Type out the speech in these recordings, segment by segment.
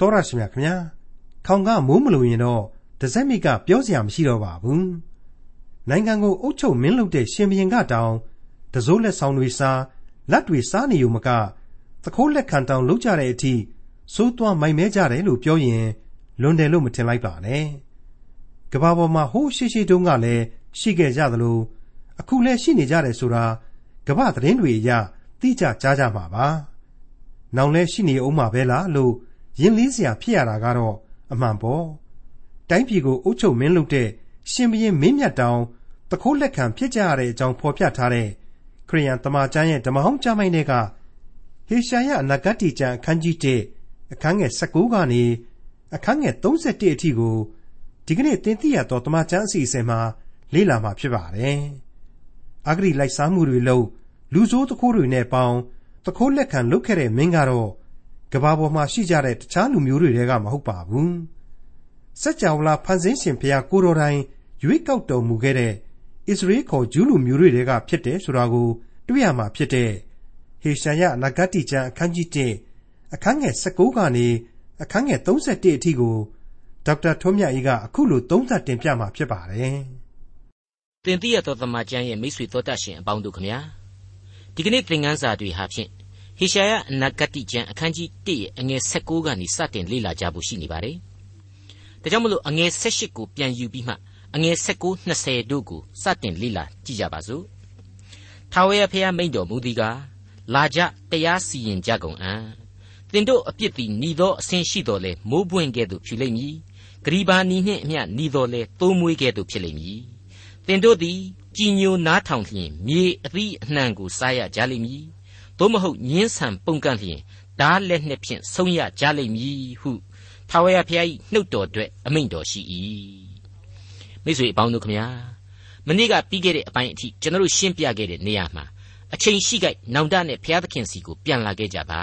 တော်ရရှိမြခင်ဗျာခေါင်ကမိုးမလို့ရင်တော့ဒဇက်မိကပြောစရာမရှိတော့ပါဘူးနိုင်ငံကိုအုပ်ချုပ်မင်းလုပ်တဲ့ရှင်ဘရင်ကတောင်တစိုးလက်ဆောင်တွေစားလက်တွေစားနေုံမကသခိုးလက်ခံတောင်လုပ်ကြတဲ့အထိစိုးသွားမိုင်မဲကြတယ်လို့ပြောရင်လွန်တယ်လို့မထင်လိုက်ပါနဲ့ကဘာပေါ်မှာဟိုးရှိရှိတုန်းကလည်းရှိခဲ့ကြသလိုအခုလည်းရှိနေကြတယ်ဆိုတာကဘာသတင်းတွေအရသိကြကြားကြမှာပါ။နောင်လဲရှိနေအောင်မှာပဲလားလို့ ယဉ်လေးစရာဖြစ်ရတာကတော့အမှန်ပေါ့။တိုင်းပြည်ကိုအုပ်ချုပ်မင်းလုပ်တဲ့ရှင်ဘရင်မင်းမြတ်တောင်တခိုးလက်ခံဖြစ်ကြရတဲ့အကြောင်းဖော်ပြထားတဲ့ခရိယန်တမန်ကျမ်းရဲ့ဓမ္မဟောင်းကျမ်းပိုင်းတွေကဟေရှာယအနာဂတ်ကျမ်းအခန်းကြီး1အခန်းငယ်16ကနေအခန်းငယ်31အထိကိုဒီကနေ့သင်သိရသောတမန်ကျမ်းအစီအစဉ်မှာလေ့လာမှာဖြစ်ပါတယ်။အဂရိလိုက်စားမှုတွေလုပ်လူဆိုးတခိုးတွေနဲ့ပေါင်းတခိုးလက်ခံလုပ်ခဲ့တဲ့မင်းကတော့ ကဘာပေါ်မှာရှိကြတဲ့တခြားလူမျိုးတွေထဲကမဟုတ်ပါဘူး။စัจ java လာဖန်ဆင်းရှင်ဘုရားကိုတော်တိုင်ရွေးကောက်တော်မူခဲ့တဲ့ဣသရေလခေါ်ဂျူးလူမျိုးတွေထဲကဖြစ်တယ်ဆိုတာကိုတွေ့ရမှာဖြစ်တဲ့ဟေရှာယနဂတိကျမ်းအခန်းကြီး1အခန်းငယ်16ကနေအခန်းငယ်31အထိကိုဒေါက်တာထွန်းမြတ်ကြီးကအခုလိုသုံးသပ်တင်ပြမှာဖြစ်ပါတယ်။တင်ပြရသောသမကျမ်းရဲ့မိတ်ဆွေသောတတ်ရှင်အပေါင်းတို့ခမညာဒီကနေ့သင်ခန်းစာတွေဟာဖြင့် ဟေရှာယအနာဂတ်ကျမ်းအခန်းကြီး1ရဲ့အငယ်16ကနေစတင်လေ့လာကြဖို့ရှိနေပါတယ်။ဒါကြောင့်မလို့အငယ်18ကိုပြန်ယူပြီးမှအငယ်19 20တို့ကိုစတင်လေ့လာကြည့်ကြပါစို့။ထာဝရဘုရားမိန့်တော်မူသည်ကားလာကြတရားစီရင်ကြကုန်အံ့။သင်တို့အပြစ်သည်ဤသောအဆင်းရှိတော်လဲမိုးပွင့်ကဲ့သို့ဖြူလိမ့်မည်။ဂရီဘာနီနှင့်အမျှဤတော်လဲသိုးမွေးကဲ့သို့ဖြစ်လိမ့်မည်။သင်တို့သည်ကြည်ညိုနားထောင်လျင်မြေအသီးအနှံကိုစားရကြလိမ့်မည် သို့မဟုတ်ညင်းဆန်ပုန်ကန်လျင်ဓာလက်နှင့်ဖြင့်ဆုံးရကြလိမ့်မည်ဟုထာဝရဘုရား၏နှုတ်တော်အတွက်အမိန့်တော်ရှိ၏မိတ်ဆွေအပေါင်းတို့ခမညာမနေ့ကပြီးခဲ့တဲ့အပိုင်းအထိကျွန်တော်တို့ရှင်းပြခဲ့တဲ့နေရာမှာအချိန်ရှိကြိုက်နောင်တနဲ့ဘုရားသခင်စီကိုပြန်လာခဲ့ကြပါ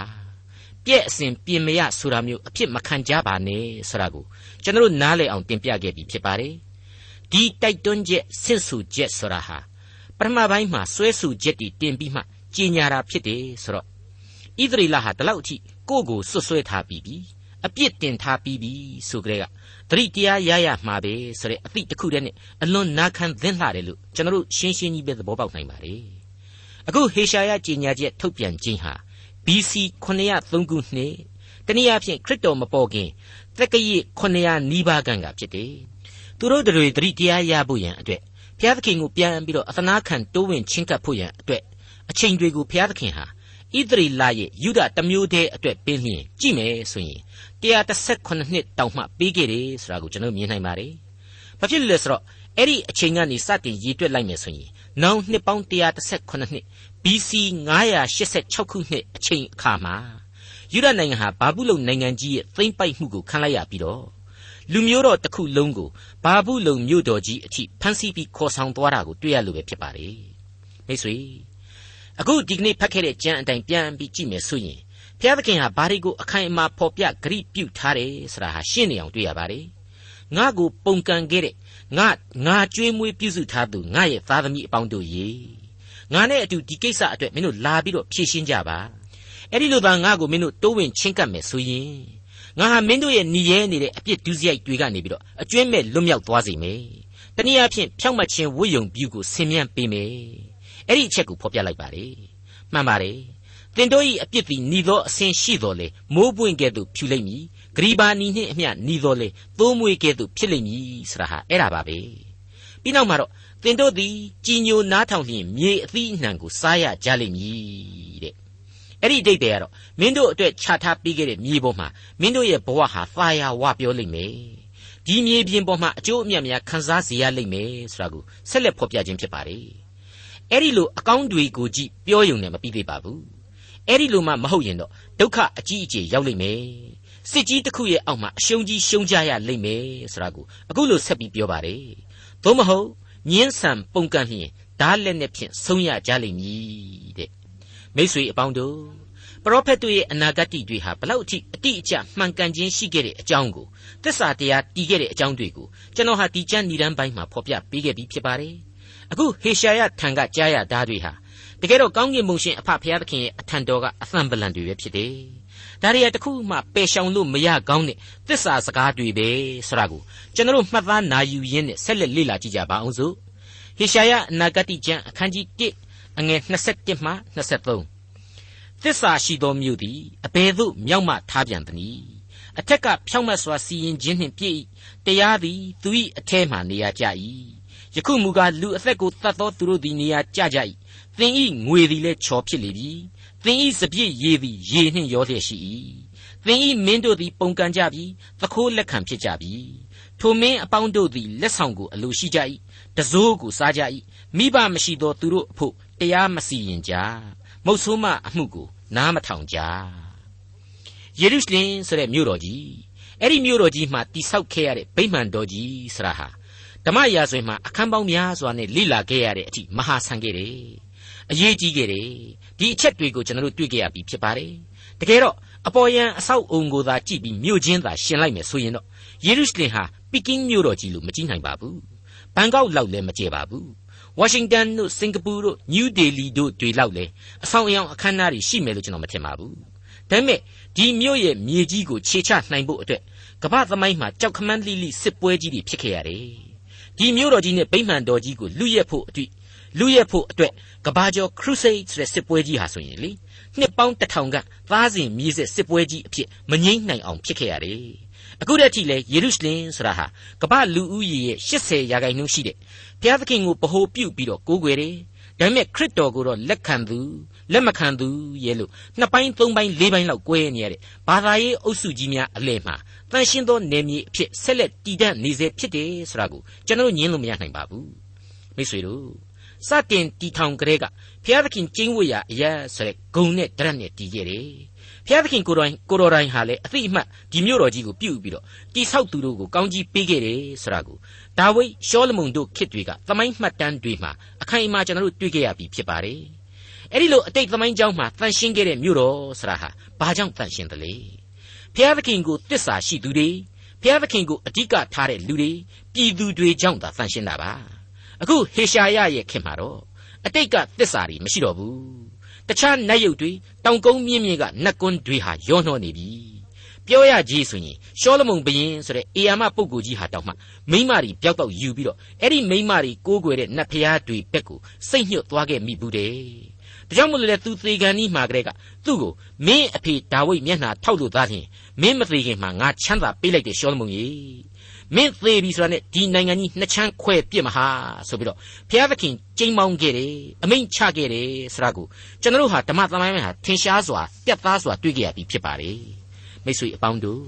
ပြည့်အစဉ်ပြင်မရဆိုတာမျိုးအဖြစ်မခံကြပါနဲ့ဆိုတာကိုကျွန်တော်တို့နားလည်အောင်တင်ပြခဲ့ပြီးဖြစ်ပါတယ်ဒီတိုက်တွန်းချက်ဆင့်ဆိုချက်ဆိုတာဟာပထမပိုင်းမှာဆွဲဆူချက်တွေတင်ပြီးမှ ကြီးညာတာဖြစ်တယ်ဆိုတော့ဣသရေလဟာဒီလောက်အထိကိုယ့်ကိုဆွဆွဲထားပြီးပြီအပြစ်တင်ထားပြီးပြီဆိုကြတဲ့ကသတိတရားရရမှာပဲဆိုတဲ့အသည့်တစ်ခုတည်းနဲ့အလွန်နာခံသင့်လှတယ်လို့ကျွန်တော်တို့ရှင်းရှင်းကြီးပဲသဘောပေါက်နိုင်ပါတယ်အခုဟေရှာယကြီးညာချက်ထုတ်ပြန်ခြင်းဟာ BC 903ခုနှစ်တနည်းအားဖြင့်ခရစ်တော်မပေါ်ခင်သက်ကရစ်900နီးပါးခန့်ကဖြစ်တယ်သူတို့တွေသတိတရားရဖို့ရန်အတွက်ဘုရားသခင်ကိုပြန်ပြီးတော့အသနာခံတိုးဝင်ချင်းကပ်ဖို့ရန်အတွက် အချိန်တွေကိုဘုရားသခင်ဟာဣသရေလရဲ့ယူဒတမျိုးတည်းအတွက်ပေးလျင်ကြည့်မယ်ဆိုရင်138နှစ်တောင်မှပေးခဲ့တယ်ဆိုတာကိုကျွန်တော်မြင်နိုင်ပါတယ်။ဘာဖြစ်လို့လဲဆိုတော့အဲ့ဒီအချိန်ကနေစတင်ရည်တွက်လိုက်မယ်ဆိုရင်နောင်နှစ်ပေါင်း138နှစ် BC 986ခုနှစ်အချိန်အခါမှာယူဒနိုင်ငံဟာဘာဘူးလုံနိုင်ငံကြီးရဲ့သိမ့်ပိုက်မှုကိုခံလိုက်ရပြီးတော့လူမျိုးတော်တစ်ခုလုံးကိုဘာဘူးလုံမြို့တော်ကြီးအထိဖမ်းဆီးပြီးခေါ်ဆောင်သွားတာကိုတွေ့ရလို့ပဲဖြစ်ပါတယ်မိတ်ဆွေ အခုဒီကနေ့ဖတ်ခဲ့တဲ့ကျမ်းအတိုင်းပြန်ပြီးကြည့်မယ်ဆိုရင်ဘုရားသခင်ဟာဘာတွေကိုအခိုင်အမာဖော်ပြဂရိပြုထားတယ်ဆိုတာဟာရှင်းနေအောင်တွေ့ရပါတယ်ငါကိုပုံကန်ခဲ့တဲ့ငါငါကြွေးမွေးပြုစုထားသူငါရဲ့သားသမီးအပေါင်းတို့ရေငါနဲ့အတူဒီကိစ္စအတွက်မင်းတို့လာပြီးတော့ဖြေရှင်းကြပါအဲ့ဒီလိုသာငါကိုမင်းတို့တိုးဝင်ချင်းကပ်မယ်ဆိုရင်ငါဟာမင်းတို့ရဲ့หนีရဲနေတဲ့အပြစ်ဒုစရိုက်တွေကနေပြီးတော့အကျွမ်းမဲ့လွတ်မြောက်သွားစေမယ်တနည်းအားဖြင့်ဖြောင့်မတ်ခြင်းဝိယုံပြူကိုဆင်မြန်းပေးမယ် အဲ့ဒီအချက်ကိုဖော်ပြလိုက်ပါလေမှန်ပါတယ်တင်တို့၏အပြစ်သည်ဤသောအစဉ်ရှိတော်လေမိုးပွင့်ကဲ့သို့ဖြူလိမ့်မည်ဂရီဘာနီနှင့်အမျှဤတော်လေသိုးမွေကဲ့သို့ဖြစ်လိမ့်မည်ဆိုတာဟာအဲ့ဒါပါပဲပြီးနောက်မှာတော့တင်တို့သည်ကြည်ညိုနားထောင်လျင်မြေအသီးအနှံကိုစားရကြလိမ့်မည်တဲ့အဲ့ဒီအတိတ်တွေကတော့မင်းတို့အတွက်ခြာထားပေးခဲ့တဲ့မြေပေါ်မှာမင်းတို့ရဲ့ဘဝဟာသာယာဝပြောလိမ့်မယ်ဒီမြေပြင်ပေါ်မှာအကျိုးအမြတ်များခံစားစေရလိမ့်မယ်ဆိုတာကိုဆက်လက်ဖော်ပြခြင်းဖြစ်ပါတယ် အဲ့ဒီလိုအကောင်းတွေကိုကြည့်ပြောယုံနဲ့မပြီးသေးပါဘူးအဲ့ဒီလိုမှမဟုတ်ရင်တော့ဒုက္ခအကြီးအကျယ်ရောက်လိမ့်မယ်စစ်ကြီးတစ်ခုရဲ့အောက်မှာအရှုံးကြီးရှုံးကြရလိမ့်မယ်ဆိုတာကိုအခုလိုဆက်ပြီးပြောပါတယ်သို့မဟုတ်ညင်းဆန်ပုန်ကန်လျင်ဓာလက်နဲ့ဖြင့်ဆုံးရကြလိမ့်မည်တဲ့မိษွေအပေါင်းတို့ပရောဖက်တို့ရဲ့အနာဂတ်တွေဟာဘလောက်အထိအတိအကျမှန်ကန်ခြင်းရှိခဲ့တဲ့အကြောင်းကိုသစ္စာတရားတည်ခဲ့တဲ့အကြောင်းတွေကိုကျွန်တော်ဟာဒီကျမ်းဏ္ဍန်ပိုင်းမှာဖော်ပြပေးခဲ့ပြီးဖြစ်ပါတယ် အခုဟေရှာယထံကကြားရဓာတ်တွေဟာတကယ်တော့ကောင်းကင်ဘုံရှင်အဖဖရာသခင်ရဲ့အထံတော်ကအသံဗလံတွေပဲဖြစ်တယ်။ဒါဒါရီယာတခုမှပယ်ရှောင်လို့မရကောင်းတဲ့သစ္စာစကားတွေပဲဆိုတာကိုကျွန်တော်မှတ်သားနာယူရင်းနဲ့ဆက်လက်လေ့လာကြည့်ကြပါအောင်စို့ဟေရှာယအနာဂတိကျမ်းအခန်းကြီး1အငယ်27မှ23သစ္စာရှိသောမြို့သည်အဘယ်သို့မြောက်မှထားပြန်သနည်းအထက်ကဖြောင့်မတ်စွာစီရင်ခြင်းနှင့်ပြည့်၏တရားသည်သူ၏အထဲမှနေရာကျ၏ ယခုမူကားလူအသက်ကိုတတ်သောသူတို့သည်နေရာကျကြ၏သင်၏ငွေသည်လည်းချော်ဖြစ်လေပြီသင်၏စပြည့်ရည်သည်ရေနှင့်ရောလျက်ရှိ၏သင်၏မင်းတို့သည်ပုန်ကန်ကြပြီသခိုးလက်ခံဖြစ်ကြပြီထိုမင်းအပေါင်းတို့သည်လက်ဆောင်ကိုအလိုရှိကြ၏တစိုးကိုစားကြ၏မိဘမရှိသောသူတို့အဖို့တရားမစီရင်ကြမုတ်ဆိုးမအမှုကိုနားမထောင်ကြယေရုရှလင်ဆိုတဲ့မြို့တော်ကြီးအဲ့ဒီမြို့တော်ကြီးမှာတိဆောက်ခဲ့ရတဲ့ဗိမာန်တော်ကြီးဆရာဟာ ဓမ္မရာဇဝင်မှာအခန်းပေါင်းများစွာနဲ့လိလာခဲ့ရတဲ့အထိမဟာဆန်ခဲ့တယ်အရေးကြီးခဲ့တယ်ဒီအချက်တွေကိုကျွန်တော်တို့တွေ့ကြရပြီဖြစ်ပါတယ်တကယ်တော့အပေါ်ယံအဆောက်အုံကိုသာကြည့်ပြီးမြို့ချင်းသာရှင်လိုက်မယ်ဆိုရင်တော့ယေရုရှလင်ဟာပီကင်းမြို့တော်ကြီးလို့မကြည့်နိုင်ပါဘူးဘန်ကောက်လောက်လည်းမကျယ်ပါဘူးဝါရှင်တန်တို့စင်ကာပူတို့နယူးဒေလီတို့တွေလောက်လည်းအဆောင်အယောင်အခမ်းအနားတွေရှိမယ်လို့ကျွန်တော်မထင်ပါဘူးဒါပေမဲ့ဒီမြို့ရဲ့မြေကြီးကိုခြေချနိုင်ဖို့အတွက်ကမ္ဘာသမိုင်းမှာကြောက်ခမန်းလိလိစစ်ပွဲကြီးတွေဖြစ်ခဲ့ရတယ် ဒီမြို့တော်ကြီးနဲ့ဗိမာန်တော်ကြီးကိုလူရက်ဖို့အတွေ့လူရက်ဖို့အတွက်ကဘာကျော်ခရုစိတ်ဆိုတဲ့စစ်ပွဲကြီးဟာဆိုရင်လေနှစ်ပေါင်းတစ်ထောင်ကသားစဉ်မြေစစ်စစ်ပွဲကြီးအဖြစ်မငိမ့်နိုင်အောင်ဖြစ်ခဲ့ရတယ်အခုတည်းကလည်းယေရုရှလင်ဆိုတာဟာကမ္ဘာလူဦးရေရဲ့80ရာခိုင်နှုန်းရှိတဲ့ဘုရားသခင်ကိုဗဟိုပြုပြီးတော့ကိုးကွယ်တယ်ဒါပေမဲ့ခရစ်တော်ကိုတော့လက်ခံသူ လက်မခံသူရဲ့လို့နှစ်ပိုင်းသုံးပိုင်းလေးပိုင်းလောက်꿰နေရတဲ့ဘာသာရေးအုပ်စုကြီးများအလယ်မှာတန်ရှင်းသောနေမြေအဖြစ်ဆက်လက်တည်တံ့နေစေဖြစ်တယ်ဆိုတာကိုကျွန်တော်ညင်းလို့မရနိုင်ပါဘူးမိတ်ဆွေတို့စတင်တီထောင်ကလေးကဘုရားသခင်ကျင်းဝတ်ရာအရာဆိုတဲ့ဂုံနဲ့ဒရက်နဲ့တည်ခဲ့တယ်ဘုရားသခင်ကိုယ်တိုင်ကိုတော်တိုင်ဟာလည်းအသိအမှတ်ဒီမြို့တော်ကြီးကိုပြုတ်ပြီးတော့တိဆောက်သူတို့ကိုကောင်းကြီးပေးခဲ့တယ်ဆိုတာကိုဒါဝိဒ်ရှောလမုန်တို့ခေတ်တွေကသမိုင်းမှတ်တမ်းတွေမှာအခိုင်အမာကျွန်တော်တို့တွေ့ခဲ့ရပြီဖြစ်ပါတယ် အဲ့ဒီလိုအတိတ်သမိုင်းကြောင်းမှာတန်ရှင်းခဲ့တဲ့မြို့တော်ဆိုတာဟာဘာကြောင့်တန်ရှင်းသလဲဘုရားသခင်ကိုတစ္ဆာရှိသူတွေဘုရားသခင်ကိုအဓိကထားတဲ့လူတွေပြည်သူတွေကြောင့်သာတန်ရှင်းတာပါအခုဟေရှာယရဲ့ခင်မှာတော့အတိတ်ကတစ္ဆာတွေမရှိတော့ဘူးတခြားနတ်ရုပ်တွေတောင်ကုန်းမြင့်မြင့်ကနတ်ကွန်းတွေဟာရောနှောနေပြီပြောရကြီးဆိုရင်ရှောလမုန်ဘရင်ဆိုတဲ့အေယာမပုဂ္ဂိုလ်ကြီးဟာတောင်မှမိမတွေပျောက်တော့ယူပြီးတော့အဲ့ဒီမိမတွေကိုးကွယ်တဲ့နတ်ဖျားတွေဘက်ကိုစိတ်ညှို့သွားခဲ့မိဘူးတဲ့ ဒါကြောင့်မို့လို့လေသူသေကန်ဤမှာကလေးကသူ့ကိုမင်းအဖေဒါဝိဒ်မျက်နှာထောက်လို့သားဖြင့်မင်းမသေးခင်မှာငါချမ်းသာပေးလိုက်တဲ့ရှောလမုန်ကြီးမင်းသေးပြီဆိုတာနဲ့ဒီနိုင်ငံကြီးနှစ်ချမ်းခွဲပြစ်မဟာဆိုပြီးတော့ဘုရားသခင်ကြိမ်မောင်းခဲ့တယ်အမိန့်ချခဲ့တယ်ဆိုတာကိုကျွန်တော်တို့ဟာဓမ္မသမိုင်းမှာထင်ရှားစွာပြတ်သားစွာတွေ့ကြရပြီဖြစ်ပါတယ်မိတ်ဆွေအပေါင်းတို့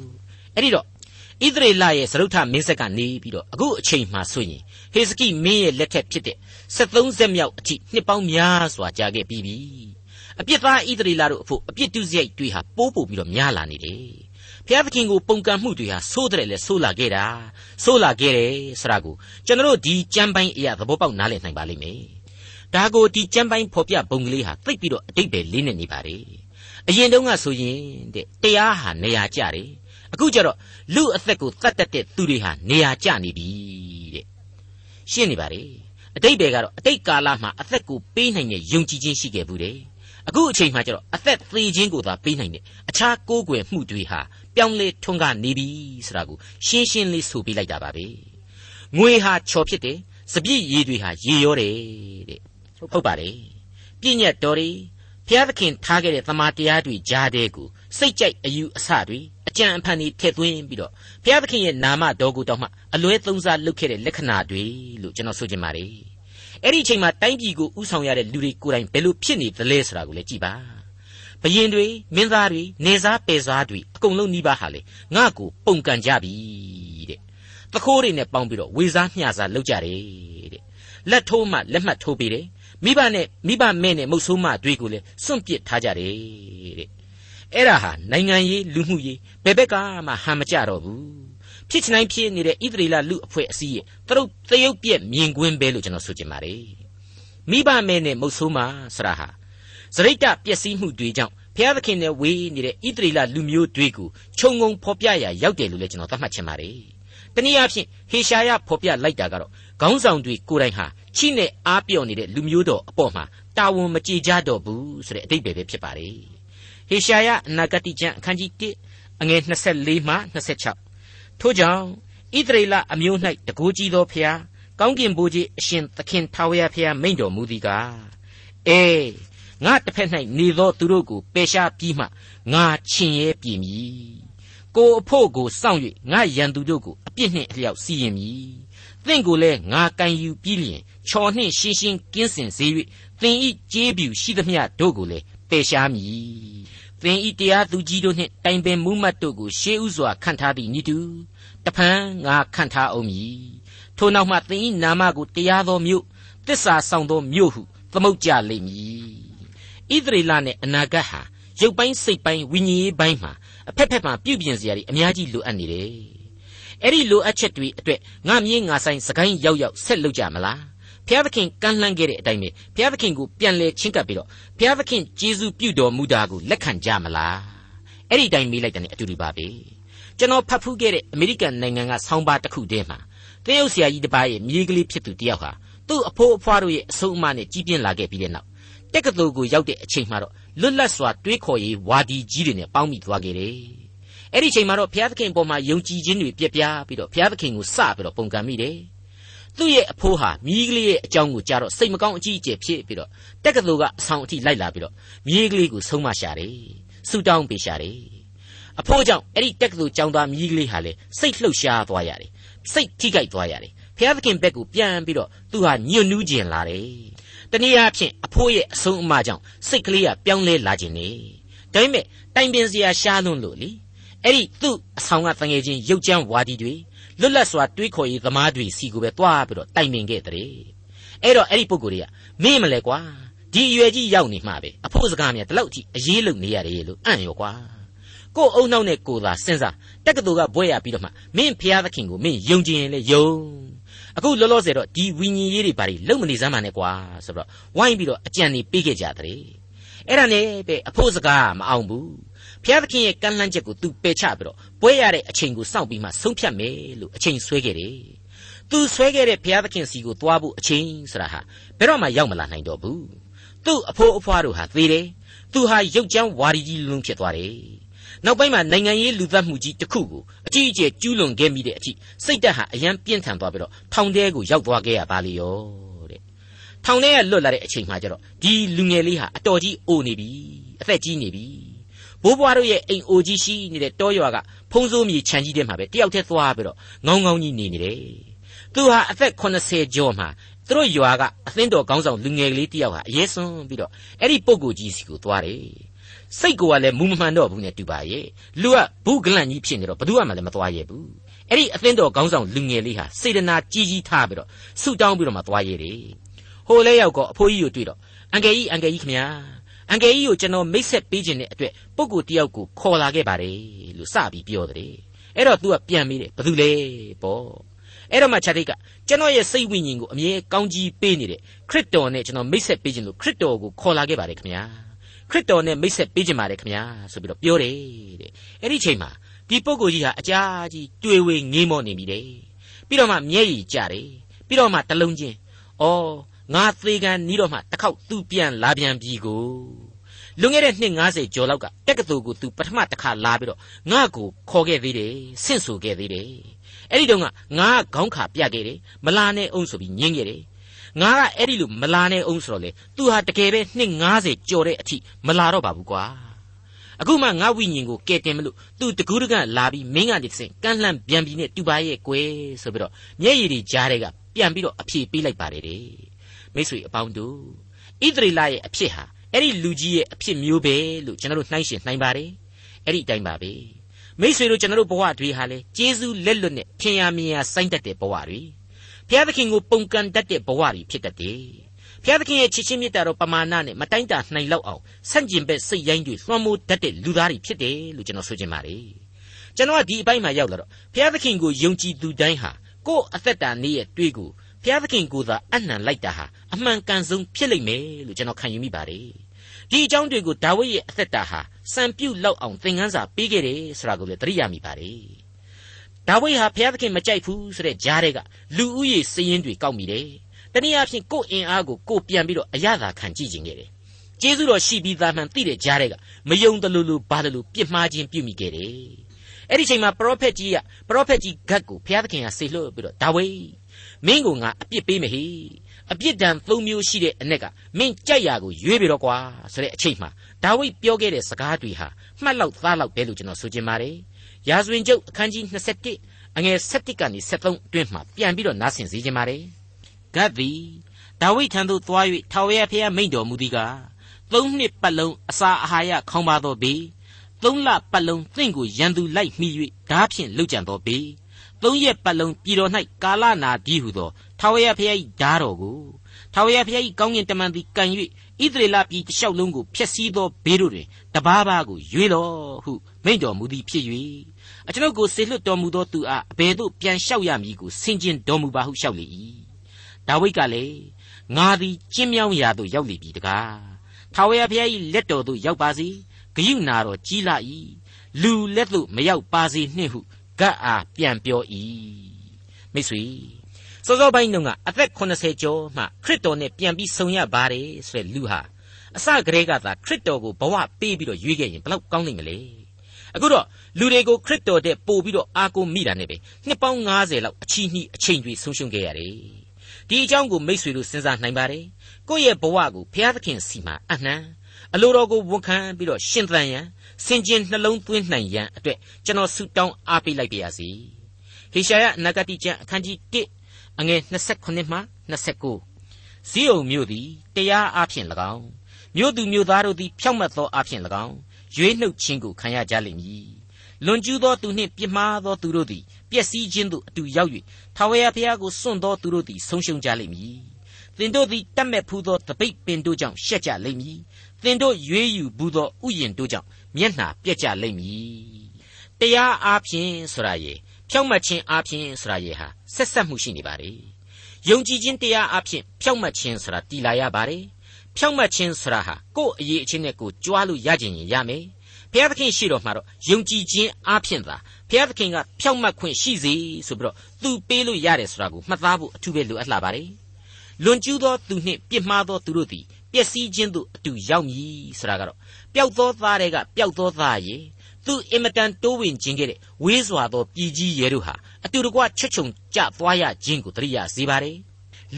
အဲ့ဒီတော့ဣသရေလရဲ့သရုတ်ထမင်းဆက်ကနေပြီးတော့အခုအချိန်မှဆိုရင်ဟေစကိမင်းရဲ့လက်ထက်ဖြစ်တဲ့ 73ဆက်မြောက်အထိနှစ်ပေါင်းများစွာကြာခဲ့ပြီးပြီအပြစ်သားဣသရေလတို့အဖို့အပြစ်ဒုစရိုက်တွေဟာပိုးပို့ပြီးတော့များလာနေတယ်ဘုရားသခင်ကိုပုန်ကန်မှုတွေဟာဆိုးတယ်လေဆိုးလာခဲ့တာဆိုးလာခဲ့တယ်ဆိုတာကိုကျွန်တော်ဒီကြမ်းပိုင်းအရာသဘောပေါက်နားလည်နိုင်ပါလိမ့်မယ်ဒါကိုဒီကြမ်းပိုင်းဖော်ပြပုံကလေးဟာသိပ်ပြီးတော့အတိတ်ပဲလေးနေနေပါတယ်အရင်တုန်းကဆိုရင်တဲ့တရားဟာနေရာကျတယ်အခုကျတော့လူအသက်ကိုတတ်တတ်တဲ့သူတွေဟာနေရာကျနေပြီတဲ့ရှင်းနေပါလေ အတိတ်ပဲကတော့အတိတ်ကာလမှာအသက်ကိုပေးနိုင်တဲ့ယုံကြည်ခြင်းရှိခဲ့ဘူးတယ်အခုအချိန်မှကျတော့အသက်သေးခြင်းကိုသာပေးနိုင်တဲ့အခြားကိုးကွယ်မှုတွေဟာပြောင်းလဲထွန်းကားနေပြီဆိုတာကိုရှင်းရှင်းလေးဆိုပြလိုက်တာပါပဲငွေဟာချော်ဖြစ်တယ်စပြည့်ရည်တွေဟာရေရောတယ်တဲ့ဟုတ်ပါတယ်ပြည့်ညတ်တော်တွေဘုရားသခင်ထားခဲ့တဲ့သမာတရားတွေကြားတဲ့ကိုစိတ်ကြိုက်အယူအဆတွေအကြံအဖန်တွေထည့်သွင်းပြီးတော့ဘုရားသခင်ရဲ့နာမတော်ကိုတောင်မှအလွဲသုံးစားလုပ်ခဲ့တဲ့လက္ခဏာတွေလို့ကျွန်တော်ဆိုချင်ပါတယ်အဲ့ဒီအချိန်မှာတိုင်းပြည်ကိုဥဆောင်ရတဲ့လူတွေကိုယ်တိုင်ဘယ်လိုဖြစ်နေသလဲဆိုတာကိုလည်းကြည့်ပါဘယင်တွေမင်းသားတွေနေစားပယ်စားတွေအကုန်လုံးနှိပါဟာလေငါ့ကိုပုံကန်ကြပြီတဲ့သခိုးတွေနဲ့ပေါင်းပြီးတော့ဝေစားမျှစားလုပ်ကြတယ်တဲ့လက်ထိုးမှလက်မှတ်ထိုးပေးတယ်မိဘနဲ့မိဘမဲ့နဲ့မုတ်ဆိုးမတွေကိုလည်းစွန့်ပစ်ထားကြတယ်တဲ့ အဲ့ဒါဟာနိုင်ငံရေးလူမှုရေးဘယ်ဘက်ကမှဟန်မကြတော့ဘူးဖြစ်ချင်တိုင်းဖြစ်နေတဲ့ဣသရေလလူအဖွဲ့အစည်းရဲ့သူတို့သရုပ်ပြက်မြင်ကွင်းပဲလို့ကျွန်တော်ဆိုချင်ပါတယ်မိဘမဲနဲ့မုတ်ဆိုးမဆရာဟာစရိတ်တပျက်စီးမှုတွေကြောင့်ဘုရားသခင်နဲ့ဝေးနေတဲ့ဣသရေလလူမျိုးတွေကိုခြုံငုံဖော်ပြရာရောက်တယ်လို့လည်းကျွန်တော်သတ်မှတ်ချင်ပါတယ်တနည်းအားဖြင့်ဟေရှာယဖော်ပြလိုက်တာကတော့ခေါင်းဆောင်တွေကိုယ်တိုင်ဟာချိနဲ့အားပြော့နေတဲ့လူမျိုးတော်အပေါ်မှာတာဝန်မကြေကြတော့ဘူးဆိုတဲ့အတိတ်ပဲဖြစ်ပါတယ် ဟေရှာယအနာဂတိကျမ်းအခန်းကြီး1အငယ်24မှ26ထို့ကြောင့်ဣသရေလအမျိုး၌တကိုးကြီးသောဖျားကောင်းကင်ဘိုးကြီးအရှင်သခင်ထာဝရဖျားမိန့်တော်မူသည်ကားအေးငါတစ်ဖက်၌နေသောသူတို့ကိုပယ်ရှားပြီးမှငါချင်ရဲပြည်မည်ကိုအဖို့ကိုစောင့်၍ငါရန်သူတို့ကိုအပြစ်နှင့်အလျောက်စီရင်မည်သင်ကိုလည်းငါကန်ယူပြီးလျင်ချော်နှင့်ရှင်းရှင်းကင်းစင်စေ၍သင်ဤကြေးပြူရှိသမျှတို့ကိုလည်း ပယ်ရှားမည်သင်ဤတရားသူကြီးတို့နှင့်တိုင်ပင်မှုမှတ်တို့ကိုရှေးဥစွာခံထားသည့်ဤသူတဖန်ငါခံထားအောင်မည်ထိုနောက်မှသင်ဤနာမကိုတရားသောမြို့တစ္ဆာဆောင်သောမြို့ဟုသမုတ်ကြလိမ့်မည်ဣသရေလနဲ့အနာဂတ်ဟာရုပ်ပိုင်းစိတ်ပိုင်းဝိညာဉ်ရေးပိုင်းမှာအဖက်ဖက်မှာပြုပြင်စရာတွေအများကြီးလိုအပ်နေတယ်အဲ့ဒီလိုအပ်ချက်တွေအတွက်ငါမြေးငါဆိုင်စကိုင်းရောက်ရောက်ဆက်လုပ်ကြမလား ဘုရားသခင်ကမ်းလှမ်းခဲ့တဲ့အတိုင်းပဲဘုရားသခင်ကိုပြန်လဲချင်းကပ်ပြီးတော့ဘုရားသခင်ကျေးဇူးပြုတော်မူတာကိုလက်ခံကြမလားအဲ့ဒီတိုင်းမေးလိုက်တဲ့အတူတူပါပဲကျွန်တော်ဖတ်ဖူးခဲ့တဲ့အမေရိကန်နိုင်ငံကဆောင်းပါးတစ်ခုတည်းမှာသင်းအုပ်ဆရာကြီးတစ်ပါးရဲ့မြေးကလေးဖြစ်သူတယောက်ဟာသူ့အဖိုးအဖွားတို့ရဲ့အဆုံးအမနဲ့ကြီးပြင်းလာခဲ့ပြီးတဲ့နောက်တက္ကသိုလ်ကိုရောက်တဲ့အချိန်မှာတော့လွတ်လပ်စွာတွေးခေါ်ရေးဝါဒီကြီးတွေနဲ့ပေါင်းမိသွားခဲ့တယ်အဲ့ဒီချိန်မှာတော့ဘုရားသခင်အပေါ်မှာယုံကြည်ခြင်းတွေပြက်ပြားပြီးတော့ဘုရားသခင်ကိုစပြီးတော့ပုန်ကန်မိတယ် သူ့ရဲ့အဖိုးဟာမြီးကလေးရဲ့အကြောင်းကိုကြားတော့စိတ်မကောင်းအကြီးအကျယ်ဖြစ်ပြီးတော့တက္ကသိုလ်ကအဆောင်အထိလိုက်လာပြီးတော့မြီးကလေးကိုဆုံးမရှာတယ်ဆူတောင်းပေးရှာတယ်အဖိုးကြောင့်အဲ့ဒီတက္ကသိုလ်ကျောင်းသားမြီးကလေးဟာလေစိတ်လှုပ်ရှားသွားရတယ်စိတ်ထိကြိုက်သွားရတယ်ဘုရားသခင်ဘက်ကိုပြန်ပြီးတော့သူဟာညှို့နှူးကျင်လာတယ်တနည်းအားဖြင့်အဖိုးရဲ့အဆုံးအမကြောင့်စိတ်ကလေးကပြောင်းလဲလာခြင်းနေဒါပေမဲ့တိုင်ပင်စရာရှားလွန်းလို့လေအဲ့ ဒီသူ့အဆောင်ကတငယ်ချင်းရုပ်ကြမ်းဝါဒီတွေလွတ်လပ်စွာတွေးခေါ်ရေးသမားတွေစီကိုပဲတွားပြီးတော့တိုင်ပင်ခဲ့တဲ့အဲ့တော့အဲ့ဒီပုံကိုယ်တွေကမင်းမလဲကွာဒီအရွယ်ကြီးရောက်နေမှပဲအဖို့စကားများဒီလောက်ကြီးအရေးလုံနေရတယ်လို့အံ့ရောကွာကို့အုံနောက်နဲ့ကိုသာစဉ်းစားတက္ကသိုလ်ကဘွဲရပြီးတော့မှမင်းဖျားသခင်ကိုမင်းယုံကြည်ရင်လေယုံအခုလောလောဆယ်တော့ဒီဝိညာဉ်ရေးတွေဘာတွေလုံမနေစမ်းပါနဲ့ကွာဆိုတော့ဝိုင်းပြီးတော့အကြံနေပေးခဲ့ကြတဲ့အဲ့ဒါနဲ့ပဲအဖို့စကားမအောင်ဘူး ဘုရားသခင်ရဲ့ကမ်းလှမ်းချက်ကိုသူပယ်ချပြီးတော့ပွဲရတဲ့အချိန်ကိုစောင့်ပြီးမှဆုံးဖြတ်မယ်လို့အချိန်ဆွဲခဲ့တယ်။သူဆွဲခဲ့တဲ့ဘုရားသခင်စီကိုသွားဖို့အချိန်ဆိုတာဟာဘယ်တော့မှရောက်မလာနိုင်တော့ဘူး။သူ့အဖိုးအဖွားတို့ဟာသေတယ်။သူဟာရုပ်ကြမ်းဝါဒီကြီးလုံးဖြစ်သွားတယ်။နောက်ပိုင်းမှာနိုင်ငံရေးလူသတ်မှုကြီးတစ်ခုကိုအကြီးအကျယ်ကျူးလွန်ခဲ့မိတဲ့အထိစိတ်တက်ဟာအယံပြင်းထန်သွားပြီးတော့ထောင်ထဲကိုရောက်သွားခဲ့ရပါလေရောတဲ့။ထောင်ထဲကလွတ်လာတဲ့အချိန်မှကျတော့ဒီလူငယ်လေးဟာအတော်ကြီးအိုနေပြီ။အသက်ကြီးနေပြီ။ ဘိုးဘွားတို့ရဲ့အိမ်အိုကြီးရှိနေတဲ့တောရွာကဖုံးစိုးမြေခြံကြီးထဲမှာပဲတယောက်တည်းသွားပြီးတော့ငောင်းငောင်းကြီးနေနေတယ်။သူဟာအသက်80ကျော်မှသူတို့ရွာကအသင်းတော်ခေါင်းဆောင်လူငယ်ကလေးတယောက်ဟာအရေးစွန်းပြီးတော့အဲ့ဒီပုဂ္ဂိုလ်ကြီးစီကိုသွားတယ်။စိတ်ကိုကလည်းမူမမှန်တော့ဘူးနဲ့တူပါရဲ့။လူကဘူးဂလန့်ကြီးဖြစ်နေတော့ဘသူမှလည်းမသွားရဲဘူး။အဲ့ဒီအသင်းတော်ခေါင်းဆောင်လူငယ်လေးဟာစေတနာကြီးကြီးထားပြီးတော့ဆုတောင်းပြီးတော့မှသွားရဲတယ်။ဟိုလဲရောက်တော့အဖိုးကြီးကိုတွေ့တော့အန်ကယ်ကြီးအန်ကယ်ကြီးခင်ဗျာ အန်ကယ်ကြီးကိုကျွန်တော်မိတ်ဆက်ပေးခြင်းတဲ့အတွက်ပုဂ္ဂိုလ်တယောက်ကိုခေါ်လာခဲ့ပါတယ်လို့စပြီးပြောတယ်အဲ့တော့ तू ကပြန်ပြီးတယ်ဘာလို့လဲပေါ့အဲ့တော့မှခြာတိတ်ကကျွန်တော်ရဲ့စိတ်ဝိညာဉ်ကိုအမြဲကောင်းကြီးပေးနေတဲ့ခရစ်တော်နဲ့ကျွန်တော်မိတ်ဆက်ပေးခြင်းလို့ခရစ်တော်ကိုခေါ်လာခဲ့ပါတယ်ခင်ဗျာခရစ်တော်နဲ့မိတ်ဆက်ပေးခြင်းပါတယ်ခင်ဗျာဆိုပြီးတော့ပြောတယ်တဲ့အဲ့ဒီချိန်မှာဒီပုဂ္ဂိုလ်ကြီးဟာအကြာကြီးတွေ့ဝေငေးမောနေပြီတဲ့ပြီးတော့မှမျက်ရည်ကျတယ်ပြီးတော့မှတလုံးချင်းဩ ငါသေကန်နီးတော့မှတစ်ခေါက်သူပြန်လာပြန်ပြီကိုလွန်ခဲ့တဲ့နှစ်90ကျော်လောက်ကတက္ကသိုလ်ကိုသူပထမတစ်ခါလာပြီးတော့ငါ့ကိုခေါ်ခဲ့သေးတယ်ဆင့်ဆိုခဲ့သေးတယ်အဲ့ဒီတုန်းကငါခေါင်းခါပြခဲ့တယ်မလာနဲ့အောင်ဆိုပြီးညင်းခဲ့တယ်ငါကအဲ့ဒီလိုမလာနဲ့အောင်ဆိုတော့လေသူဟာတကယ်ပဲနှစ်90ကျော်တဲ့အထိမလာတော့ပါဘူးကွာအခုမှငါဝိညာဉ်ကိုကဲတင်မလို့သူတကူးတကလာပြီးမင်းကနေတစ်ဆင့်ကန့်လှန့်ပြန်ပြီးနဲ့တူပါရဲ့ကွယ်ဆိုပြီးတော့မျက်ရည်တွေကြားတဲ့ကပြန်ပြီးတော့အဖြေပေးလိုက်ပါတယ်တဲ့ မိတ်ဆွေအပေါင်းတို့ဣသရေလရဲ့အဖြစ်ဟာအဲ့ဒီလူကြီးရဲ့အဖြစ်မျိုးပဲလို့ကျွန်တော်တို့နှိုင်းရှင်နှိုင်းပါတယ်အဲ့ဒီအတိုင်းပါပဲမိษွေတို့ကျွန်တော်တို့ဘဝတွေဟာလေကျေးဇူးလက်လွတ်နဲ့ထင်ရမြင်ရစိုင်းတတ်တဲ့ဘဝတွေဘုရားသခင်ကိုပုန်ကန်တတ်တဲ့ဘဝတွေဖြစ်တတ်တယ်ဘုရားသခင်ရဲ့ချစ်ချင်းမြတ်တာတော်ပမာဏနဲ့မတိုင်းတာနှိုင်လောက်အောင်ဆန့်ကျင်ဘက်စိတ်ရိုင်းတွေလွှမ်းမိုးတတ်တဲ့လူသားတွေဖြစ်တယ်လို့ကျွန်တော်ဆိုချင်ပါတယ်ကျွန်တော်ကဒီအပိုင်းမှာရောက်လာတော့ဘုရားသခင်ကိုယုံကြည်သူတိုင်းဟာကိုယ့်အသက်တာနေ့ရဲ့တွေးကို ဘုရားသခင်ကိုသာအနှံလိုက်တာဟာအမှန်ကန်ဆုံးဖြစ်လိမ့်မယ်လို့ကျွန်တော်ခံယူမိပါတယ်ဒီအကြောင်းတွေကိုဒါဝိဒ်ရဲ့အသက်တာဟာစံပြုတ်လောက်အောင်သင်ခန်းစာပေးခဲ့တယ်ဆိုတာကိုလည်းသတိရမိပါတယ်ဒါဝိဒ်ဟာဘုရားသခင်မကြိုက်ဘူးဆိုတဲ့ကြားတွေကလူဦးရေစည်ရင်းတွေကောက်မိတယ်တနည်းအားဖြင့်ကိုယ့်အင်အားကိုကိုပြန်ပြီးတော့အရသာခံကြည့်ခြင်းခဲ့တယ်ကျေးဇူးတော်ရှိပြီးသားမှန်သိတဲ့ကြားတဲ့ကမယုံတလူလူဘာတလူပြစ်မှားခြင်းပြုမိခဲ့တယ်အဲ့ဒီချိန်မှာပရောဖက်ကြီးကပရောဖက်ကြီးဂတ်ကိုဘုရားသခင်ကဆေလွှတ်ပြီးတော့ဒါဝိ မင်းကိုငါအပြစ်ပေးမယ်ဟိအပြစ်ဒဏ်၃မျိုးရှိတဲ့အ내ကမင်းကြိုက်ရာကိုရွေးပြီးတော့ကွာဆိုတဲ့အချိန်မှာဒါဝိပြောခဲ့တဲ့စကားတွေဟာမှတ်လောက်သားလောက်ပဲလို့ကျွန်တော်ဆိုချင်ပါတယ်ရာဇဝင်ကျုပ်အခန်းကြီး21အငယ်7ကနေ73အတွင်းမှာပြန်ပြီးတော့နားဆင်စေချင်ပါတယ်ဂတ်သည်ဒါဝိထံသို့သွား၍ထာဝရဘုရားမိန့်တော်မူသည်ကားသုံးနှစ်ပတ်လုံးအစာအာဟာရခေါင်းပါသောဘေးသုံးလပတ်လုံးသင်ကိုရန်သူလိုက်မိ၍ဓာဖြင့်လှုပ်ကြံသောဘေး သုံးရက်ပတ်လုံးပြည်တော်၌ကာလနာပြီးဟုသောထာဝရဘုရား၏ဓာတော်ကိုထာဝရဘုရား၏ကောင်းကင်တမန်သည်ကန်၍ဣသရေလပြည်တစ်လျှောက်လုံးကိုဖျက်ဆီးသောဘေးတို့တွင်တပါးပါးကိုရွေးတော်ဟုမိန့်တော်မူသည်ဖြစ်၍အကျွန်ုပ်ကိုဆေလွတ်တော်မူသောသူအားအဘယ်သို့ပြန်လျှောက်ရမည်ကိုဆင်ခြင်တော်မူပါဟုလျှောက်လေ၏ဒါဝိဒ်ကလည်းငါသည်ကျင်းမြောင်းရာသို့ရောက်လေပြီတကားထာဝရဘုရား၏လက်တော်သို့ရောက်ပါစေဂယုနာတော်ကြီးလာ၏လူလက်သို့မရောက်ပါစေနှင့်ဟု ဂတ်အားပြန်ပြော၏မိတ်ဆွေစောစောပိုင်းတုန်းကအသက်80ကျော်မှခရစ်တော်နဲ့ပြန်ပြီးဆုံရပါတယ်ဆိုတဲ့လူဟာအစကတည်းကသာခရစ်တော်ကိုဘဝပေးပြီးတော့ရွေးခဲ့ရင်ဘလောက်ကောင်းနိုင်မလဲအခုတော့လူတွေကိုခရစ်တော်တဲ့ပို့ပြီးတော့အားကိုးမိတာနဲ့ပဲနှစ်ပေါင်း90လောက်အချီးနှီးအချိန်တွေဆုံးရှုံးခဲ့ရတယ်ဒီအကြောင်းကိုမိษွေတို့စဉ်းစားနိုင်ပါတယ်ကိုယ့်ရဲ့ဘဝကိုဘုရားသခင်စီမှာအနှံအလိုတော်ကိုဝန်ခံပြီးတော့ရှင်သန်ရန် စင်ကျင်နှလုံးသွင်းနိုင်ရန်အတွက်ကျွန်တော်ဆုတောင်းအားပေးလိုက်ပါရစေဟေရှာယနဂတိကျမ်းအခန်းကြီး1အငယ်28မှ29ဇီးုံမြို့သည်တရားအားဖြင့်၎င်းမြို့သူမြို့သားတို့သည်ဖြောက်မတ်သောအားဖြင့်၎င်းရွေးနှုတ်ခြင်းကိုခံရကြလိမ့်မည်လွန်ကျူးသောသူနှင့်ပြစ်မှားသောသူတို့သည်ပျက်စီးခြင်းသို့အတူရောက်၍ထာဝရဘုရားကိုစွန့်သောသူတို့သည်ဆုံးရှုံးကြလိမ့်မည်သင်တို့သည်တတ်မဲ့ဖူးသောတပိတ်ပင်တို့ကြောင့်ရှက်ကြလိမ့်မည်သင်တို့ရွေးယူဘူးသောဥယျင်တို့ကြောင့် မျက်နှာပြက်ကြလိမ့်မည်တရားအားဖြင့်ဆိုတာရေဖြောက်မှတ်ခြင်းအားဖြင့်ဆိုတာရေဟာဆက်ဆက်မှုရှိနေပါလေယုံကြည်ခြင်းတရားအားဖြင့်ဖြောက်မှတ်ခြင်းဆိုတာတည်လာရပါတယ်ဖြောက်မှတ်ခြင်းဆိုတာဟာကိုယ့်အရေးအချင်းနဲ့ကိုကြွားလို့ရခြင်းရင်ရမယ်ဘုရားသခင်ရှိတော်မှာတော့ယုံကြည်ခြင်းအားဖြင့်သာဘုရားသခင်ကဖြောက်မှတ်ခွင့်ရှိစေဆိုပြီးတော့သူပေးလို့ရတယ်ဆိုတာကိုမှတ်သားဖို့အထူးပဲလိုအပ်လာပါတယ်လွန်ကျူးသောသူနှင့်ပြစ်မှားသောသူတို့သည်ပျက်စီးခြင်းသို့အတူရောက်မည်ဆိုတာကတော့ ပျောက်သောသားတွေကပျောက်သောသားရေသူအင်မတန်တိုးဝင်ခြင်းခဲ့တဲ့ဝေးစွာသောပြည်ကြီးရဲတို့ဟာအတူတကွချွတ်ချုံကြသွားရခြင်းကိုတရိယာစေပါတယ်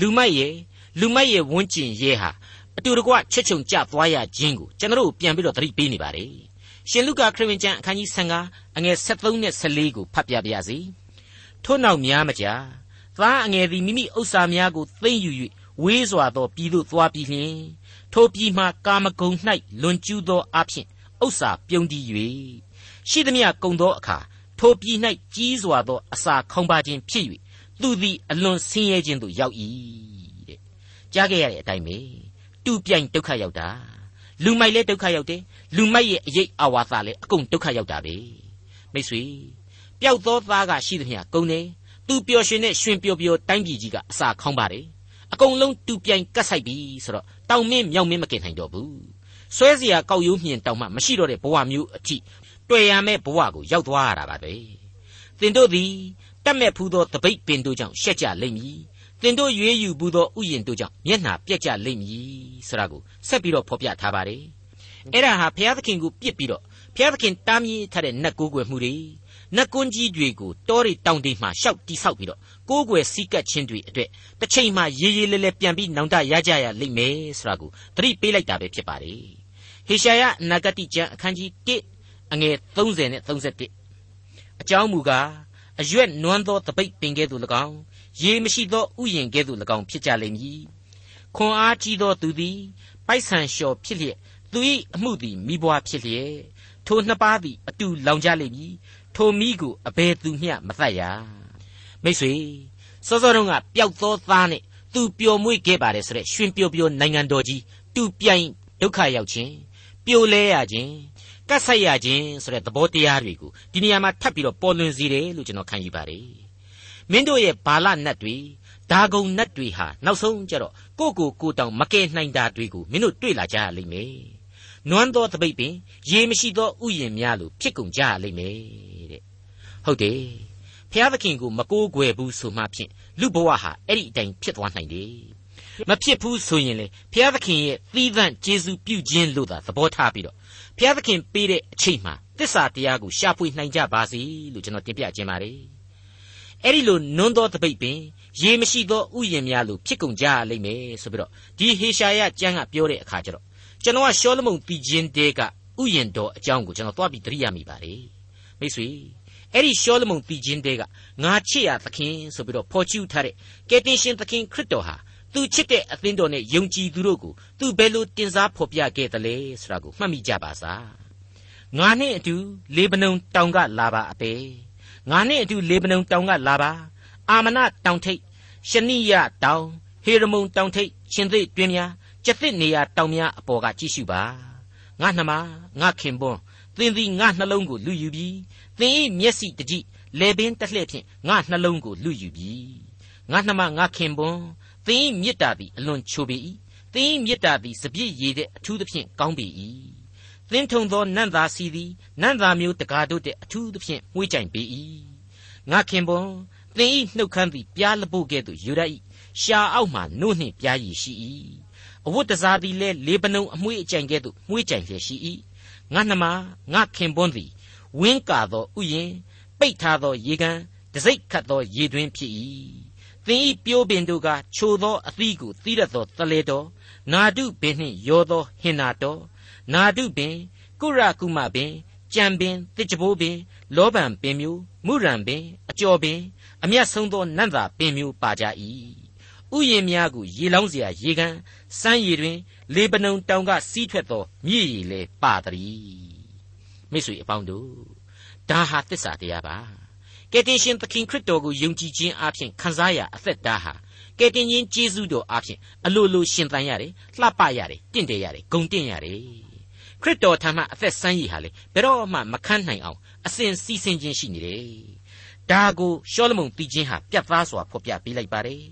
လူမိုက်ရဲ့လူမိုက်ရဲ့ဝန်းကျင်ရဲဟာအတူတကွချွတ်ချုံကြသွားရခြင်းကိုကျွန်တော်တို့ပြန်ပြီးတော့သတိပေးနေပါတယ်ရှင်လုကာခရစ်ဝင်ကျမ်းအခန်းကြီး15အငယ်73နဲ့14ကိုဖတ်ပြပါရစေထို့နောက်များမကြာသားအငယ်သည်မိမိဥစ္စာများကိုသိမ့်ယူ၍ဝေးစွာသောပြည်သို့သွားပြီးလျှင် ထိုပြည်မှကာမဂုဏ်၌လွန်ကျူးသောအဖြစ်ဥစ္စာပြုံးတည်၍ရှိသမျှကုံသောအခါထိုပြည်၌ကြီးစွာသောအစာခေါင်းပါခြင်းဖြစ်၍သူသည်အလွန်ဆင်းရဲခြင်းသို့ရောက်၏တဲ့ကြားခဲ့ရတဲ့အတိုင်းပဲတူပြိုင်ဒုက္ခရောက်တာလူမိုက်လည်းဒုက္ခရောက်တယ်လူမိုက်ရဲ့အရေးအဝါသလည်းအကုန်ဒုက္ခရောက်တာပဲမိတ်ဆွေပျောက်သောသားကရှိသမျှကုံတယ်သူပျော်ရွှင်တဲ့ရွှင်ပျော်ပျော်တိုင်းပြည်ကြီးကအစာခေါင်းပါတယ်အကုန်လုံးတူပြိုင်ကတ်ဆိုင်ပြီဆိုတော့ တောင်မင်းမြောက်မင်းမကင်နိုင်တော့ဘူးဆွဲเสียကောက်ရိုးမြင်တောင်မှမရှိတော့တဲ့ဘဝမျိုးအထိတွေ့ရမယ့်ဘဝကိုရောက်သွားရတာပါပဲသင်တို့သည်တတ်မဲ့ဖူးသောတပိတ်ပင်တို့ကြောင့်ရှက်ကြလိမ့်မည်သင်တို့ရွေးယူဘူးသောဥယျင်တို့ကြောင့်မျက်နှာပြက်ကြလိမ့်မည်ဆိုတာကိုဆက်ပြီးတော့ဖော်ပြထားပါတယ်အဲ့ဒါဟာဘုရားသခင်ကိုပြစ်ပြီးတော့ဘုရားသခင်တားမြစ်ထားတဲ့နတ်ကိုးကွယ်မှုတွေနတ်ကွန်းကြီးတွေကိုတောတွေတောင်တွေမှာရှောက်တိဆောက်ပြီးတော့ ကိုးကွယ်စည်းကပ်ခြင်းတွေအတွက်တစ်ချိန်မှရေးရေးလဲလဲပြန်ပြီးနောင်တရကြရလိမ့်မယ်ဆိုတာကိုသတိပေးလိုက်တာပဲဖြစ်ပါတယ်ဟေရှာယနဂတိကျမ်းအခန်းကြီး1အငယ်30နဲ့31အကြောင်းမူကားအရွက်နွမ်းသောတပိတ်ပင်ကဲ့သို့၎င်းရေမရှိသောဥယျင်ကဲ့သို့၎င်းဖြစ်ကြလိမ့်မည်ခွန်အားကြီးသောသူသည်ပိုက်ဆံလျှော်ဖြစ်လျက်သူ၏အမှုသည်မိဘွားဖြစ်လျက်ထိုနှစ်ပါးသည်အတူလောင်ကြလိမ့်မည်ထိုမိကိုအဘယ်သူမျှမတတ်ရ မိတ်ဆွေစောစောတုန်းကပျောက်သောသားနဲ့သူပျော်မွေ့ခဲ့ပါတယ်ဆိုတဲ့ရှင်ပျော်ပျော်နိုင်ငံတော်ကြီးတူပြိုင်ဒုက္ခရောက်ခြင်းပြိုလဲရခြင်းကတ်ဆိုင်ရခြင်းဆိုတဲ့သဘောတရားတွေကိုဒီနေရာမှာထပ်ပြီးတော့ပေါ်လွင်စေတယ်လို့ကျွန်တော်ခံယူပါတယ်မင်းတို့ရဲ့ဘာလနတ်တွေဒါဂုံနတ်တွေဟာနောက်ဆုံးကျတော့ကိုကိုကိုတောင်မကယ်နိုင်တာတွေကိုမင်းတို့တွေ့လာကြရလိမ့်မယ်နွမ်းသောတပိတ်ပင်ရေမရှိသောဥယျင်များလိုဖြစ်ကုန်ကြရလိမ့်မယ်တဲ့ဟုတ်တယ် ဖျားသခင်ကိုမကိုးကွယ်ဘူးဆိုမှဖြင့်လူဘဝဟာအဲ့ဒီအတိုင်းဖြစ်သွားနိုင်တယ်မဖြစ်ဘူးဆိုရင်လေဘုရားသခင်ရဲ့သီးသန့်ကျေးဇူးပြုခြင်းလို့သာသဘောထားပြီးတော့ဘုရားသခင်ပေးတဲ့အချိန်မှာတစ္ဆာတရားကိုရှာဖွေနိုင်ကြပါစေလို့ကျွန်တော်တင်ပြခြင်းပါတယ်အဲ့ဒီလိုနွန်းသောတပိတ်ပင်ရေမရှိသောဥယျာဉ်များလို့ဖြစ်ကုန်ကြရလိမ့်မယ်ဆိုပြီးတော့ဒီဟေရှာယကျမ်းကပြောတဲ့အခါကျတော့ကျွန်တော်ကရှောလမုန်ပြည်ချင်းတဲကဥယျာဉ်တော်အကြောင်းကိုကျွန်တော်သွားပြီးသတိရမိပါတယ်မိတ်ဆွေ အဲ့ဒီရှောလမုန်ပြည်ချင်းတဲကငါချစ်ရသခင်ဆိုပြီးတော့ဖော်ကျူးထားတဲ့ကယ်တင်ရှင်သခင်ခရစ်တော်ဟာသူချစ်တဲ့အသင်းတော်နဲ့ယုံကြည်သူတို့ကိုသူဘယ်လိုတင်စားဖော်ပြခဲ့သလဲဆိုတာကိုမှတ်မိကြပါစားငါနဲ့အတူလေဗနုန်တောင်ကလာပါအပေငါနဲ့အတူလေဗနုန်တောင်ကလာပါအာမနတောင်ထိပ်ရှနိယတောင်ဟေရမုန်တောင်ထိပ်ရှင်သိတွင်များကျသစ်နေရာတောင်များအပေါ်ကကြည့်ရှုပါငါနှမငါခင်ပွန်းသင်သည်ငါနှလုံးကိုလူယူပြီး သင်၏မျက်စိတကြည့်လေပင်တက်လှဲ့ဖြင့်ငါနှလုံးကိုလူယူပြီးငါနှမငါခင်ပွန်းသင်၏မေတ္တာသည်အလွန်ချိုပေ၏သင်၏မေတ္တာသည်စပြည့်ရည်တဲ့အထူးသဖြင့်ကောင်းပေ၏သင်ထုံသောနတ်သားစီသည်နတ်သားမျိုးတကားတို့တဲ့အထူးသဖြင့်မှုကြိုင်ပေ၏ငါခင်ပွန်းသင်၏နှုတ်ခမ်းသည်ပြားလပုတ်ကဲ့သို့ယူရ၏ရှာအောက်မှနို့နှင့်ပြားရည်ရှိ၏အဝတ်တစားသည်လည်းလေပနုံအမွှေးအကြိုင်ကဲ့သို့မှုကြိုင်လျက်ရှိ၏ငါနှမငါခင်ပွန်းသည် ဝင်းကာသောဥယင်ပိတ်ထားသောရေကန်တစိ့ခတ်သောရေတွင်ဖြစ်၏သင်၏ပြိုးပင်တို့ကချိုသောအသီးကိုသီးရသောတလေတော်နာဒုပင်နှင့်ရောသောဟင်နာတော်နာဒုပင်ကုရကုမပင်ကြံပင်တစ်ကြပိုးပင်လောဘံပင်မျိုးမုရံပင်အကျော်ပင်အမျက်ဆုံးသောနတ်သာပင်မျိုးပါကြ၏ဥယျင်များကိုရေလောင်းเสียရေကန်စမ်းရည်တွင် လေပနုံတောင်ကစီးထွက်သောမြည်ရည်လည်းပါတည်း မိတ်ဆွေအပေါင်းတို့ဒါဟာသစ္စာတရားပါကယ်တင်ရှင်သခင်ခရစ်တော်ကိုယုံကြည်ခြင်းအပြင်ခံစားရအသက်တာဟာကယ်တင်ရှင်ယေရှုတော်အပြင်အလိုလိုရှင်သန်ရတယ်လှပရတယ်တင့်တယ်ရတယ်ဂုံတင့်ရတယ်ခရစ်တော်ထံမှအသက်ဆန်းရည်ဟာလေဘယ်တော့မှမခန်းနိုင်အောင်အစဉ်စီးဆင်းခြင်းရှိနေတယ်ဒါကိုရှောလမုန်ပြီးခြင်းဟာပြတ်သားစွာဖော်ပြပေးလိုက်ပါတယ်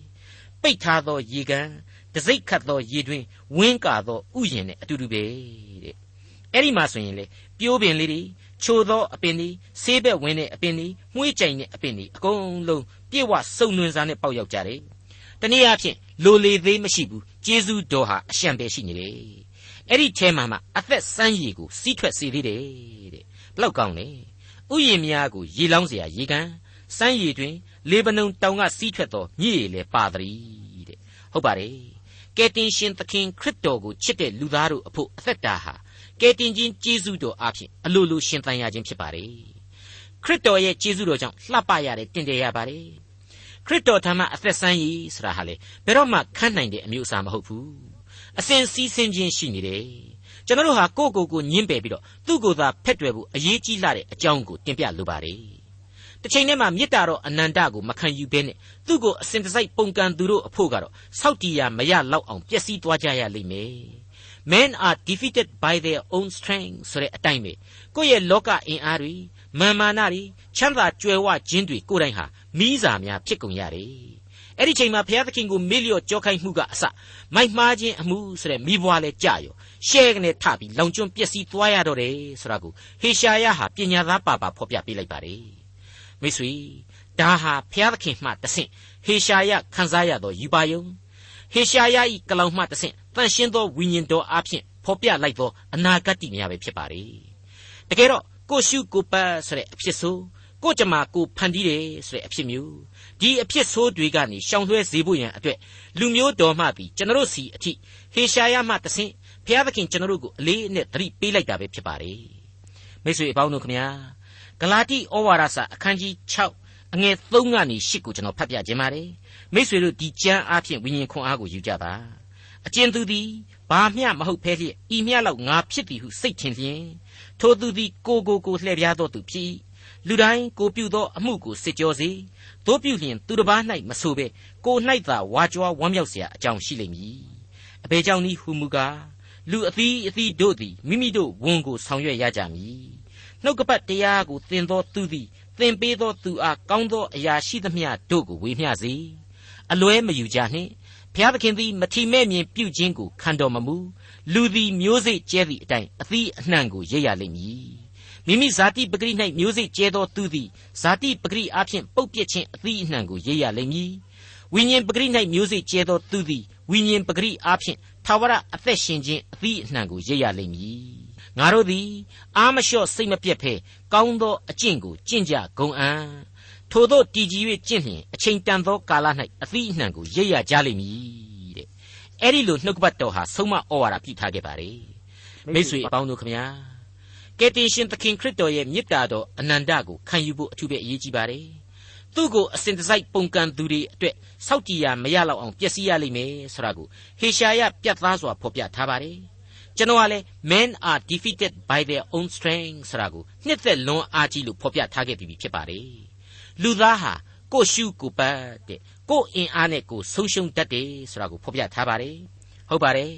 ပိတ်ထားသောရေကန်တစိ့ခတ်သောရေတွင်ဝင်းကာသောဥယျင်နဲ့အတူတူပဲတဲ့အဲ့ဒီမှာဆိုရင်လေ ပြိုးပင်လေးတွေချိုသောအပင်တွေဆေးဘက်ဝင်တဲ့အပင်တွေမှုေးကြိုင်တဲ့အပင်တွေအကုန်လုံးပြည့်ဝစုံလွင်စားနဲ့ပေါက်ရောက်ကြတယ်တနည်းအားဖြင့်လိုလေသေးမရှိဘူးကျေးဇူးတော်ဟာအရှံပဲရှိနေတယ်အဲ့ဒီထဲမှာမှအသက်စမ်းရည်ကိုစီးထွက်စေသေးတယ်တဲ့ဘလောက်ကောင်းလဲဥယျင်များကိုရေလောင်းเสียရေကန်စမ်းရည်တွင် လေဗနုန်တောင်ကစီးထွက်သောမြည်ရည်လည်းပါသည်တဲ့ဟုတ်ပါတယ်ကယ်တင်ရှင်သခင်ခရစ်တော်ကိုချစ်တဲ့လူသားတို့အဖို့အသက်တာဟာ ကယ်တင်ခြင်းကျေးဇူးတော်အဖြစ်အလိုလိုရှင်သန်ရခြင်းဖြစ်ပါတယ်ခရစ်တော်ရဲ့ကျေးဇူးတော်ကြောင့်လှပရတယ်တင့်တယ်ရပါတယ်ခရစ်တော်ထံမှအသက်ဆန်းရည်ဆိုတာဟာလေဘယ်တော့မှခန့်နိုင်တဲ့အမျိုးအစားမဟုတ်ဘူးအစဉ်စည်းစင်းခြင်းရှိနေတယ်ကျွန်တော်တို့ဟာကိုယ့်ကိုယ်ကိုညှင်းပယ်ပြီးတော့သူ့ကိုယ်သာဖက်တွယ်ဖို့အရေးကြီးလာတဲ့အကြောင်းကိုတင်ပြလိုပါတယ်တစ်ချိန်တည်းမှာမေတ္တာတော်အနန္တကိုမခံယူဘဲနဲ့သူ့ကိုအစဉ်တစိုက်ပုန်ကန်သူတို့အဖို့ကတော့စောက်တီးရမရလောက်အောင်ပျက်စီးသွားကြရလိမ့်မယ် men are defeated by their own strength ဆိုတဲ့အတိုင်းပဲကိုယ့်ရဲ့လောကအင်အားတွေမာမာနတွေချမ်းသာကြွယ်ဝခြင်းတွေကိုယ်တိုင်ဟာမိစာများဖြစ်ကုန်ရတယ်အဲ့ဒီချိန်မှာဘုရားသခင်ကိုမေ့လျော့ကြောခိုင်းမှုကအစမိုက်မှားခြင်းအမှုဆိုတဲ့မိဘွားလဲကြရောရှဲကနေထပြီးလောင်ကျွမ်းပျက်စီးသွားရတော့တယ်ဆိုတာကိုဟေရှာယဟာပညာသားပါပါဖော်ပြပေးလိုက်ပါတယ်မိတ်ဆွေဒါဟာဘုရားသခင်မှတဆင့်ဟေရှာယခန်းစားရသောယူပါယုံ ဟေရှာယဤကလောင်မှတဆင့်တန်ရှင်းသောဝိညာဉ်တော်အဖျင်ဖော်ပြလိုက်သောအနာဂတ်များပဲဖြစ်ပါလေတကယ်တော့ကိုရှုကိုပတ်ဆိုတဲ့အဖြစ်ဆိုကိုကြမှာကိုဖန်တီးတယ်ဆိုတဲ့အဖြစ်မျိုးဒီအဖြစ်ဆိုးတွေကနေရှောင်လွှဲစေဖို့ရန်အတွက်လူမျိုးတော်မှသည်ကျွန်တော်စီအထိဟေရှာယမှတဆင့်ဘုရားသခင်ကျွန်တော်တို့ကိုအလေးအနက်သတိပေးလိုက်တာပဲဖြစ်ပါတယ်မိတ်ဆွေအပေါင်းတို့ခမညာဂလာတိဩဝါဒစာအခန်းကြီး6အငယ်3ကနေ8ကိုကျွန်တော်ဖတ်ပြခြင်းပါတယ် မိတ်ဆွေတို့ဒီကျမ်းအားဖြင့်ဝိညာဉ်ခွန်အားကိုယူကြပါအကျဉ်သူသည်ဘာမျှမဟုတ်ဖဲဖြင့်ဤမျှလောက်ငါဖြစ်သည်ဟုစိတ်ထင်လျင်ထိုသူသည်ကိုကိုကိုလှည့်ပြားသောသူဖြစ်လူတိုင်းကိုပြုသောအမှုကိုစစ်ကြောစေတို့ပြုလျင်သူတစ်ပါး၌မဆိုဘဲကို၌သာဝါကြွားဝမ်းမြောက်เสียအကြောင်းရှိလိမ့်မည်အဘယ်ကြောင့်နည်းဟူမူကားလူအသီးအသီးတို့သည်မိမိတို့ဝန်ကိုဆောင်ရွက်ရကြမည်နှုတ်ကပတ်တရားကိုသင်သောသူသည်သင်ပေးသောသူအားကောင်းသောအရာရှိသမျှတို့ကိုဝေမျှစေ အလွဲမယူကြနှင့်ဘုရားသခင်သည်မထီမဲ့မြင်ပြုခြင်းကိုခံတော်မမူလူသည်မျိုးစေ့ကျဲသည့်အတိုင်းအသီးအနှံကိုရိပ်ရလိမ့်မည်မိမိဇာတိပဂရိ၌မျိုးစေ့ကျဲသောသူသည်ဇာတိပဂရိအဖျင်ပုတ်ပြက်ခြင်းအသီးအနှံကိုရိပ်ရလိမ့်မည်ဝိညာဉ်ပဂရိ၌မျိုးစေ့ကျဲသောသူသည်ဝိညာဉ်ပဂရိအားဖြင့်ထာဝရအသက်ရှင်ခြင်းအသီးအနှံကိုရိပ်ရလိမ့်မည်ငါတို့သည်အာမလျှော့စိတ်မပြတ်ဖဲကောင်းသောအကျင့်ကိုကျင့်ကြဂုံအံ့ ထို့သောတည်ကြည်၍ကျင့်လျင်အချိန်တန်သောကာလ၌အသီးအနှံကိုရိပ်ရကြလိမ့်မည်တဲ့အဲ့ဒီလိုနှုတ်ကပတ်တော်ဟာဆုံးမဩဝါဒပြုထားခဲ့ပါတယ်မိတ်ဆွေအပေါင်းတို့ခမညာကယ်တင်ရှင်သခင်ခရစ်တော်ရဲ့မြစ်တာတော်အနန္တကိုခံယူဖို့အထူးပဲအရေးကြီးပါတယ်သူ့ကိုအစဉ်တစိုက်ပုန်ကန်သူတွေအတွက်စောက်ကြည်ရမရလောက်အောင်ပျက်စီးရလိမ့်မယ်ဆိုတာကိုဟေရှာယပြတ်သားစွာဖော်ပြထားပါတယ်ကျွန်တော်ကလည်း men are defeated by their own strength ဆိုတာကိုနှစ်သက်လွန်အားကြီးလို့ဖော်ပြထားခဲ့ပြီးဖြစ်ပါတယ် လူသားဟာကိုရှုကိုပတ်တဲ့ကိုအင်အားနဲ့ကိုဆုံးရှုံးတတ်တယ်ဆိုတာကိုဖော်ပြထားပါတယ်ဟုတ်ပါတယ်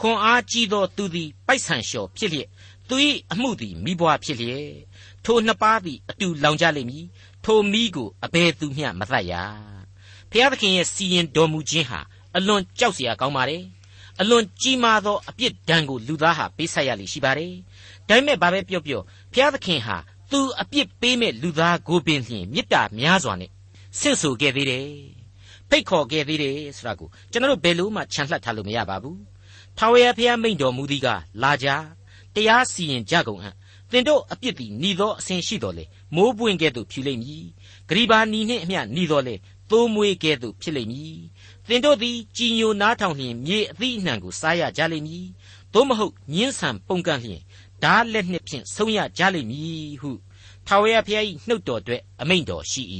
ခွန်အားကြီးသောသူသည်ပိုက်ဆံလျှော်ဖြစ်လျက်သူ၏အမှုသည်မိဘွားဖြစ်လျက်ထိုနှစ်ပါးသည်အတူလောင်ကြလိမ့်မည်ထိုမိကိုအဘယ်သူမျှမသတ်ရဖျားသခင်ရဲ့စီရင်တော်မူခြင်းဟာအလွန်ကြောက်စရာကောင်းပါတယ်အလွန်ကြီးမားသောအပြစ်ဒဏ်ကိုလူသားဟာပေးဆက်ရလိမ့်ရှိပါတယ်ဒါပေမဲ့ဘာပဲပြောပြောဖျားသခင်ဟာ သူအပြစ်ပေးမဲ့လူသားကိုပင်လျင်မေတ္တာများစွာနဲ့ဆင့်ဆိုခဲ့သေးတယ်ဖိတ်ခေါ်ခဲ့သေးတယ်ဆိုတာကိုကျွန်တော်တို့ဘယ်လို့မှခြံလှပ်ထားလို့မရပါဘူးထာဝရဘုရားမိန့်တော်မူသီးကလာကြတရားစီရင်ကြကုန်ဟံ့သင်တို့အပြစ်သည်ဤသောအစဉ်ရှိတော်လေမိုးပွင့်ကဲ့သို့ဖြူလိမ့်မည်ဂရိဘာနီနှင့်အမျှဤတော်လေသိုးမွေးကဲ့သို့ဖြစ်လိမ့်မည်သင်တို့သည်ကြည်ညိုနားထောင်လျင်မြေအသီးအနှံကိုစားရကြလိမ့်မည်သို့မဟုတ်ညင်းဆန်ပုန်ကန်လျင် ဓာလက်နှင့်ဖြင့်ဆုံးရကြလိမ့်မည်ဟုထာဝရဘုရား၏နှုတ်တော်အတွက်အမိန့်တော်ရှိ၏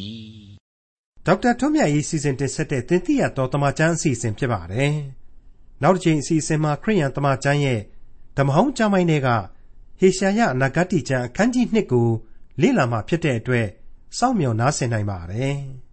ဒေါက်တာထွန်းမြတ်ရေးစီစဉ်တင်ဆက်တဲ့တင်ပြရတော်တမချန်းအစီအစဉ်ဖြစ်ပါတယ်နောက်တစ်ချိန်အစီအစဉ်မှာခရိယန်တမချန်းရဲ့ဓမ္မဟောင်းကျမ်းပိုင်းတွေကဟေရှာယအနာဂတ်ကျမ်းအခန်းကြီး1ကိုလေ့လာမှဖြစ်တဲ့အတွက်စောင့်မျှော်နားဆင်နိုင်ပါတယ်။